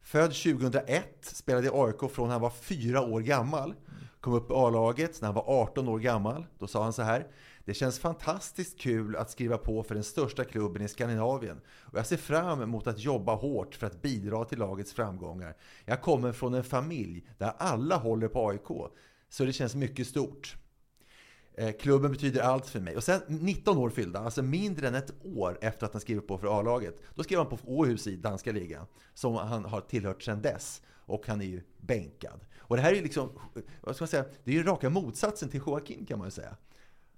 Född 2001, spelade i AIK från han var fyra år gammal. Kom upp i A-laget när han var 18 år gammal. Då sa han så här. Det känns fantastiskt kul att skriva på för den största klubben i Skandinavien. Och jag ser fram emot att jobba hårt för att bidra till lagets framgångar. Jag kommer från en familj där alla håller på AIK. Så det känns mycket stort. Eh, klubben betyder allt för mig. Och sen 19 år fyllda, alltså mindre än ett år efter att han skrivit på för A-laget. Då skrev han på Åhus i danska ligan, som han har tillhört sedan dess. Och han är ju bänkad. Och det här är ju liksom, vad ska man säga, det är ju raka motsatsen till Joaquin kan man ju säga.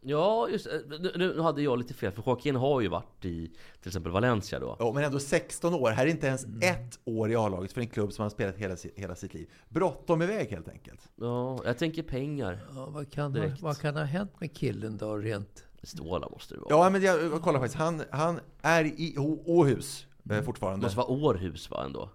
Ja, just det. nu, nu hade jag lite fel, för Joaquin har ju varit i till exempel Valencia då. Ja, men ändå 16 år. Här är inte ens ett år i A-laget för en klubb som han spelat hela, sitt- hela sitt liv. Bråttom iväg helt enkelt. Ja, jag tänker pengar. Ja, vad, kan ha, vad kan ha hänt med killen då rent? Stålar måste det vara. Ja, men jag, jag kollar faktiskt. Han, han är i Åhus eh, Det fortfarande. måste vara Århus va ändå?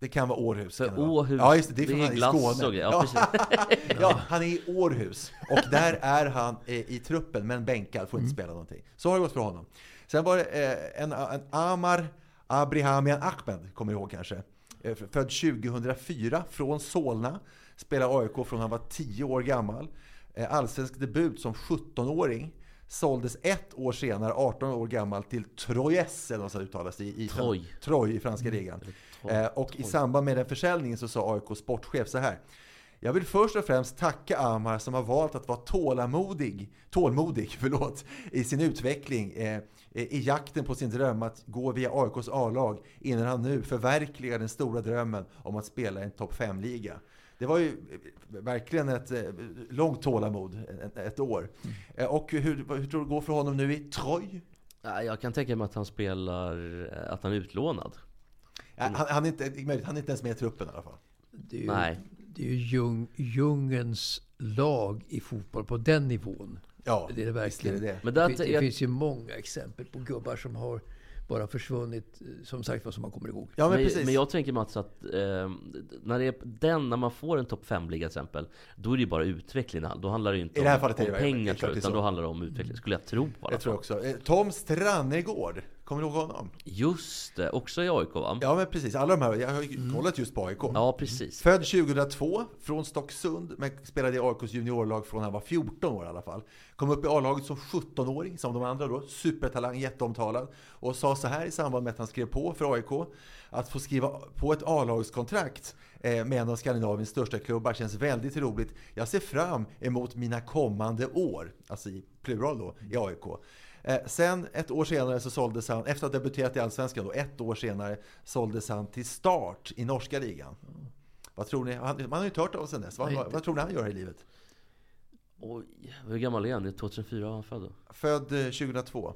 Det kan vara Århus. Kan det vara. Åhus, ja, just det, det är, det är i glass Skåne. och grejer. Ja, precis. ja, han är i Århus. Och där är han eh, i truppen, men bänkad, får inte spela någonting. Så har det gått för honom. Sen var det eh, en, en Amar Abrahamian Ahmed, kommer du ihåg kanske? Eh, Född 2004 från Solna. Spelade AIK från han var 10 år gammal. Allsvensk debut som 17-åring. Såldes ett år senare, 18 år gammal, till Troyes, eller vad som uttalas det, i, i, Troy. Troy i franska ligan. Eh, och i samband med den försäljningen så sa AIK sportchef så här. Jag vill först och främst tacka Amar som har valt att vara tålamodig, tålmodig förlåt, i sin utveckling eh, i jakten på sin dröm att gå via AIKs A-lag innan han nu förverkligar den stora drömmen om att spela i en topp 5-liga. Det var ju eh, verkligen ett eh, långt tålamod, ett, år. Eh, Och hur, hur tror du det går för honom nu i Troy? Ja, Jag kan tänka mig att han spelar, eh, att han är utlånad. Han, han, är inte, han är inte ens med i truppen i alla fall. Det är ju, Nej. Det är ju djung, djungens lag i fotboll på den nivån. Ja, Det är det verkligen. det det. Men Det, det jag, finns ju många exempel på gubbar som har bara försvunnit, eh, som sagt vad som man kommer ihåg. Ja, men, men, precis. men jag tänker Mats att eh, när det är den, när man får en topp 5-liga till exempel Då är det ju bara utveckling Då handlar det ju inte I det här om, fallet om pengar utan så. då handlar det om utveckling, skulle jag tro alla Jag tror också. Eh, Tom Strannegård, Kommer du ihåg honom? Just det, också i AIK va? Ja, men precis. Alla de här, jag har ju kollat just på AIK. Ja, precis. Född 2002 från Stocksund, men spelade i AIKs juniorlag från han var 14 år i alla fall. Kom upp i A-laget som 17-åring, som de andra då. Supertalang, jätteomtalad. Och sa så här i samband med att han skrev på för AIK. Att få skriva på ett A-lagskontrakt eh, med en av Skandinaviens största klubbar känns väldigt roligt. Jag ser fram emot mina kommande år, alltså i plural då, i AIK. Eh, sen ett år senare så såldes han, efter att ha debuterat i Allsvenskan då, ett år senare såldes han till start i norska ligan. Vad tror ni? Han, man har ju inte hört av sen dess. Vad, vad, vad tror ni han gör i livet? Oj, hur gammal är han? Det är 2004 var han född då? Född eh, 2002.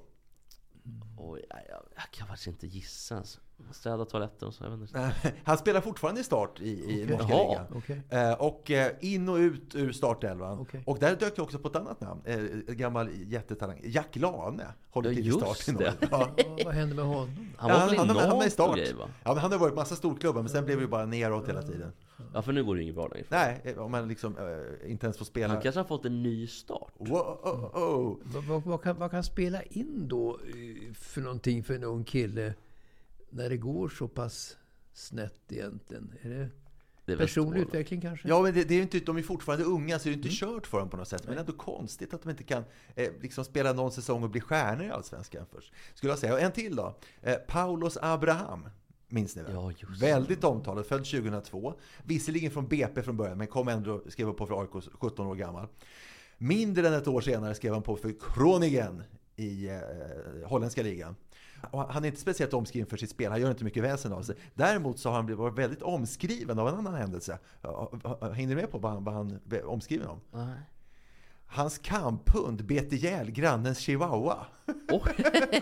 Oj, jag, jag, kan faktiskt inte gissa ens. Städa toaletten och så, jag vet inte. Han spelar fortfarande i start i, i norska Jaha. ligan. Okej. Eh, och eh, in och ut ur startelvan. Okej. Och där dök det också på ett annat namn. Eh, en gammal jättetalang. Jack Lane håller Ja, till i start i. Norge. Ja. Vad hände med honom? Han var Ja, väl i han, han, han i start. grejer va? Ja, men han har varit massa storklubbar, men sen blev det ju bara neråt hela tiden. Ja, för nu går det inget bra längre. Nej, eh, om man liksom eh, inte ens får spela. Han kanske har fått en ny start. Wow, oh, oh. Vad, vad, vad, kan, vad kan spela in då eh, för någonting för en ung kille när det går så pass snett egentligen? Är det Det är personlig utveckling kanske? Ja, men det, det är ju inte, de är fortfarande unga, så det är inte Mm. kört för dem på något sätt. Men ändå konstigt att de inte kan eh, liksom spela någon säsong och bli stjärnor i Allsvenskan först. Skulle jag säga. Och en till då. Eh, Paulos Abraham. Minns ni väl? Ja, just det. Väldigt omtalad, född 2002. Visserligen från BP från början, men kom ändå skrev på för AIK 17 år gammal. Mindre än ett år senare skrev han på för Groningen i eh, holländska ligan. Och han är inte speciellt omskriven för sitt spel, han gör inte mycket väsen av sig. Däremot så har han blivit väldigt omskriven av en annan händelse. Hänger ni med på vad han, vad han omskriven om? Nej. Hans kamphund bet ihjäl grannens chihuahua. Oj,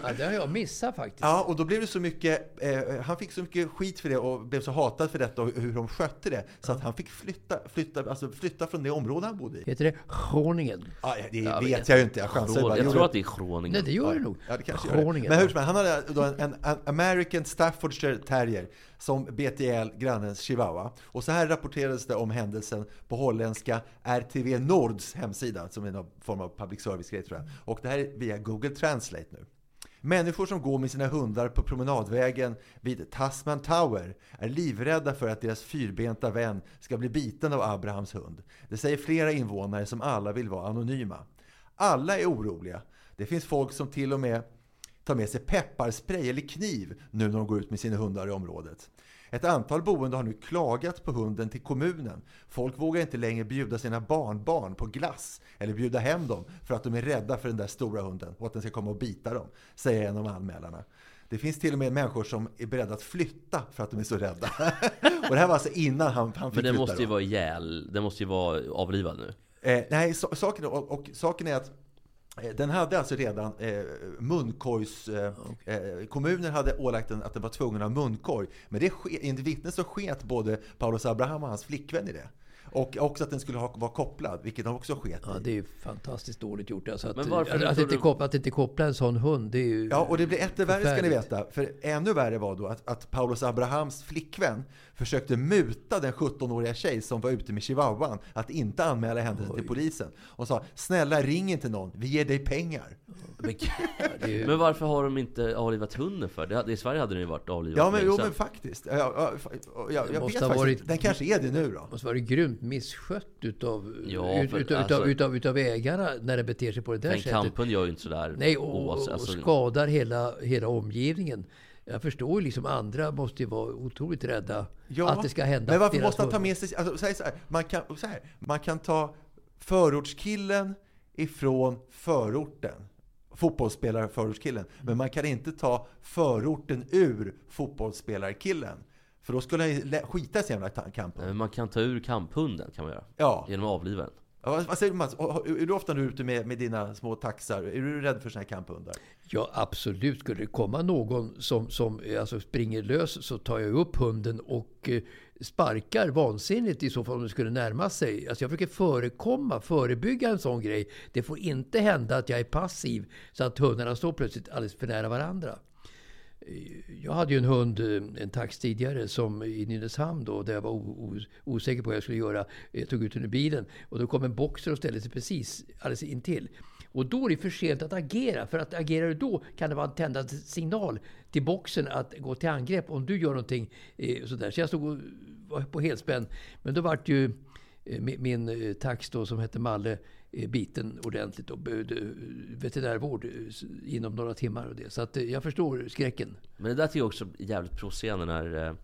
Ja, det har jag missat faktiskt. Ja, och då blev det så mycket, eh, han fick så mycket skit för det och blev så hatad för detta och hur de skötte det. Så att han fick flytta, flytta, alltså flytta från det område han bodde i. Heter det Groningen? Ja, det Jag vet vet. jag ju inte, jag chansar bara. jag tror att det är Groningen. Nej, det gör det nog. Ja, det kanske gör det. Men hur som helst, han hade då en, en, en American Staffordshire Terrier som ihjäl grannens chihuahua. Och så här rapporterades det om händelsen på holländska RTV Nords hemsida, som är någon form av public service-grej tror jag. Och det här är via Google Translate nu. Människor som går med sina hundar på promenadvägen vid Tasman Tower är livrädda för att deras fyrbenta vän ska bli biten av Abrahams hund. Det säger flera invånare som alla vill vara anonyma. Alla är oroliga. Det finns folk som till och med tar med sig pepparspray eller kniv nu när de går ut med sina hundar i området. Ett antal boende har nu klagat på hunden till kommunen. Folk vågar inte längre bjuda sina barnbarn på glass eller bjuda hem dem för att de är rädda för den där stora hunden och att den ska komma och bita dem, säger en av anmälarna. Det finns till och med människor som är beredda att flytta för att de är så rädda. och det här var alltså innan han, han fick Men den måste ju då. vara ihjäl, den måste ju vara avlivad nu. Eh, nej, so saken, och, och saken är att den hade alltså redan eh, munkorgs... Eh, eh, kommunen hade ålagt den att den var tvungen att ha munkorg. Men det enligt vittnen så sket både Paulus Abraham och hans flickvän i det. Och också att den skulle ha, vara kopplad, vilket de också sket Ja, i. det är ju fantastiskt dåligt gjort. Alltså att, Men varför att, inte koppla, att inte koppla en sån hund, det är ju Ja, och det blir etter värre ska ni veta. För ännu värre var då att, att Paulus Abrahams flickvän försökte muta den 17-åriga tjej som var ute med chihuahuan att inte anmäla händelsen till polisen. Och sa, snälla ring inte någon, vi ger dig pengar. Men, ju- men varför har de inte avlivat hunden för? Det, I Sverige hade den ju varit avlivad Ja, men, jo, men faktiskt. Ja, ja, ja, jag, jag vet måste faktiskt varit-. Den kanske är det nu då. måste vara grymt misskött utav, Ja, ut, för- utav, alltså- utav, utav, utav ägarna när det beter sig på det där sättet. kamphund gör ju inte sådär Nej, och, och, oavsett- och alltså, skadar hela, hela omgivningen. Jag förstår ju liksom andra måste ju vara otroligt rädda att det ska hända. Men varför måste han ta med sig... Alltså, säg så här, man, kan, så här, man kan ta förortskillen ifrån förorten. Fotbollsspelare förortskillen. Men man kan inte ta förorten ur fotbollsspelarkillen. För då skulle han skita i sin jävla ta- kamp. Nej, men man kan ta ur kamphunden kan man göra. Ja. Genom att avliva den. Vad, säger du Mats? Är du ofta nu ute med, med dina små taxar? Är du rädd för sådana här kamphundar? Ja, absolut. Skulle det komma någon som, som eh, alltså springer lös så tar jag upp hunden och eh, sparkar vansinnigt i så fall om det skulle närma sig. Alltså jag försöker förekomma, förebygga en sån grej. Det får inte hända att jag är passiv så att hundarna står plötsligt alldeles för nära varandra. Jag hade ju en hund, eh, en tax tidigare, som i Nynäshamn då, där jag var osäker på vad jag skulle göra. Jag tog ut den ur bilen och då kom en boxer och ställde sig precis alldeles intill. Och då är det för sent att agera. För att agerar du då kan det vara en tändande signal till boxen att gå till angrepp om du gör någonting eh, sådär. Så jag stod och var på helspänn. Men då vart ju min, min eh, tax då som hette Malle eh, biten ordentligt och behövde eh, veterinärvård eh, inom några timmar. Och det. Så att, eh, jag förstår skräcken. Men det där tycker jag också är jävligt provocerande när eh,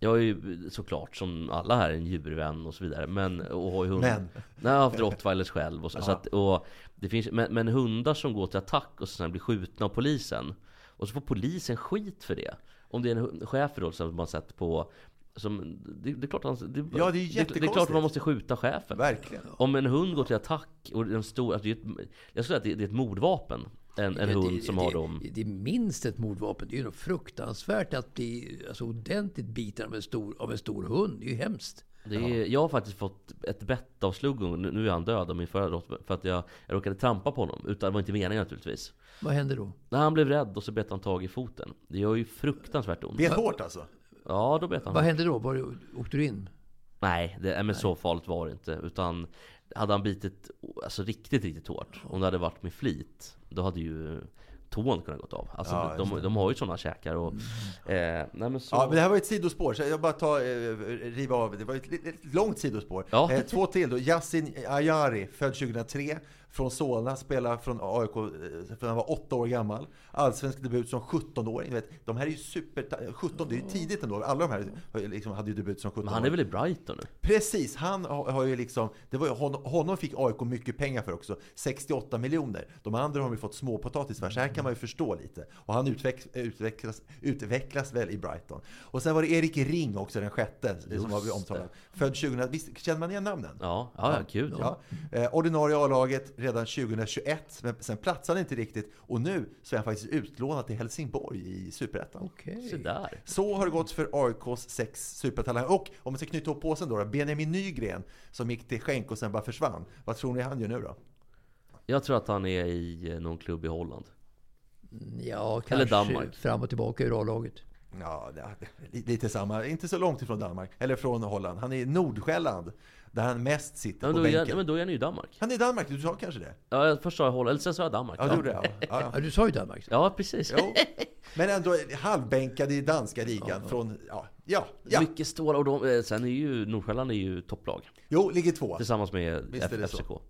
jag är ju såklart som alla här en djurvän och så vidare men, och har ju hund. Men. Nej, jag har haft rottweilers själv och så, så att, och det finns, men, men hundar som går till attack och sen blir skjutna av polisen Och så får polisen skit för det Om det är en schäfer då som man sett på som, det, det är klart han, det, Ja, det är det, det är klart man måste skjuta chefen Verkligen. Om en hund går till attack och en stor, alltså det är ett, jag skulle säga att det är, ett mordvapen En, en Ja, hund som har dem Det är minst ett mordvapen. Det är ju fruktansvärt att bli alltså, ordentligt biten av en, stor, av en stor hund. Det är ju hemskt. Det är, Jag har faktiskt fått ett bett av sluggon, nu nu är han död av min förra rått, för att jag, jag råkade trampa på honom. Utan det var inte meningen naturligtvis. Vad händer då? När han blev rädd och så bet han tag i foten. Det gör ju fruktansvärt ont. Bet hårt alltså. Ja, då bet han. Vad hände då? Var, åkte du in? Nej, det, nej, men så farligt var det inte. Utan hade han bitit alltså, riktigt, riktigt hårt. Om det hade varit med flit. Då hade ju tån kunnat gått av. Alltså, Ja, de, de har ju sådana käkar och... Eh, nej men så... Ja, men det här var ett sidospår, så jag bara ta, eh, riva av. Det var ett, ett långt sidospår. Ja. Eh, två till då. Yasin Ayari, född 2003, från Solna, spelar från AIK eh, för han var åtta år gammal. Allsvensk debut som 17-åring. Du vet, De här är ju super... 17, det är ju tidigt ändå. Alla de här liksom, hade ju debut som 17 Men han är väl i Brighton nu? Precis, han har, ju liksom, det var ju, honom, fick AIK mycket pengar för också, 68 miljoner. De andra har ju fått småpotatis för, så här kan man ju förstå lite. Och han utveck, utvecklas, utvecklas väl i Brighton. Och sen var det Erik Ring också, den sjätte, som var omtalad. Född 2000, visst känner man igen namnen? Ja, ja, ja gud ja. Ja. Eh, ordinarie A-laget redan 2021, men sen platsade han inte riktigt. Och nu så är han faktiskt utlånad till Helsingborg i Superettan. Där. Så har det gått för AIKs sex supertalanger. Och om man ska knyta ihop påsen då, då Benjamin Nygren som gick till Schenk och sen bara försvann. Vad tror ni han gör nu då? Jag tror att han är i eh, någon klubb i Holland. Ja, Eller kanske Danmark. fram och tillbaka ur A-laget. Ja, lite samma. Inte så långt ifrån Danmark, eller från Holland. Han är i Nordsjälland, där han mest sitter Ja, men, på då är, bänken. jag- men då är han ju i Danmark. Han är i Danmark, du sa kanske det? Ja, jag- först sa jag Holland, eller sen sa jag Danmark. Ja, du gjorde det? Ja, ja. Ja, du sa ju Danmark. Ja, precis. Jo. Men ändå halvbänkad i danska ligan från... Ja, ja, ja. Mycket stora, och de, eh, sen är ju Nordsjälland är ju topplag. Jo, ligger två. Tillsammans med Visst är F- det så.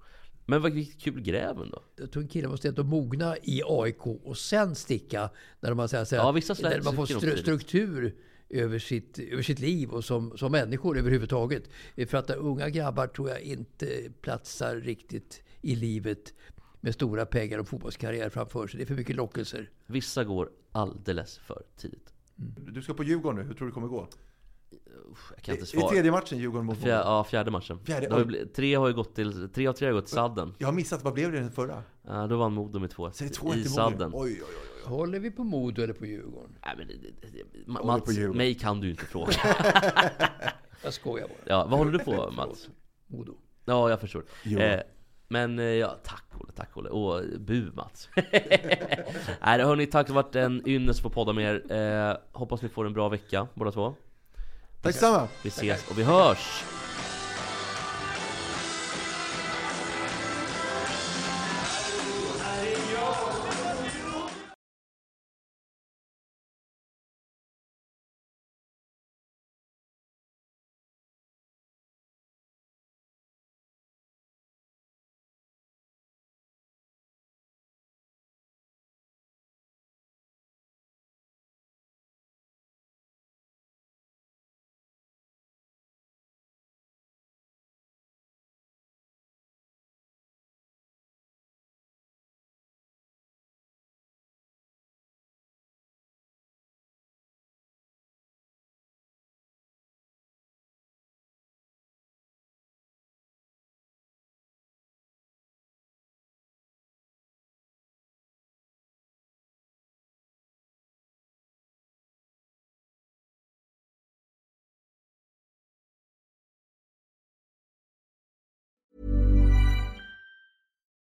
Men vad vilket kul gräv ändå. Jag tror en kille måste ändå mogna i AIK och sen sticka. När man, säger, Ja, vissa när man får stru- struktur över sitt, över sitt liv och som, som människor överhuvudtaget. För att unga grabbar tror jag inte platsar riktigt i livet med stora pengar och fotbollskarriär framför sig. Det är för mycket lockelser. Vissa går alldeles för tidigt. Du ska på Djurgården nu, hur tror du det kommer gå? Jag kan inte I svara. tredje matchen, Djurgården mot Fjär, ja, fjärde matchen. Fjärde, har ju tre har ju gått till, tre av tre har gått till sadden. Jag har missat, vad blev det i den förra? Ja, då vann Modo med 2 Så det är två i till sadden. Oj, oj, oj. oj. Håller vi på Modo eller på Djurgården? Nej, men det, det, det, Ma- Håller Mats, på Djurgården. mig kan du inte fråga. Jag skojar bara. Ja, vad håller du på Mats? Modo. Ja, jag förstår. Eh, men eh, ja, tack Olle, tack Olle. Och bu Mats. Nej hörni, tack för att det varit en ynnest att få podda med er. Eh, hoppas ni får en bra vecka båda två. Tack samma. Vi ses och vi hörs!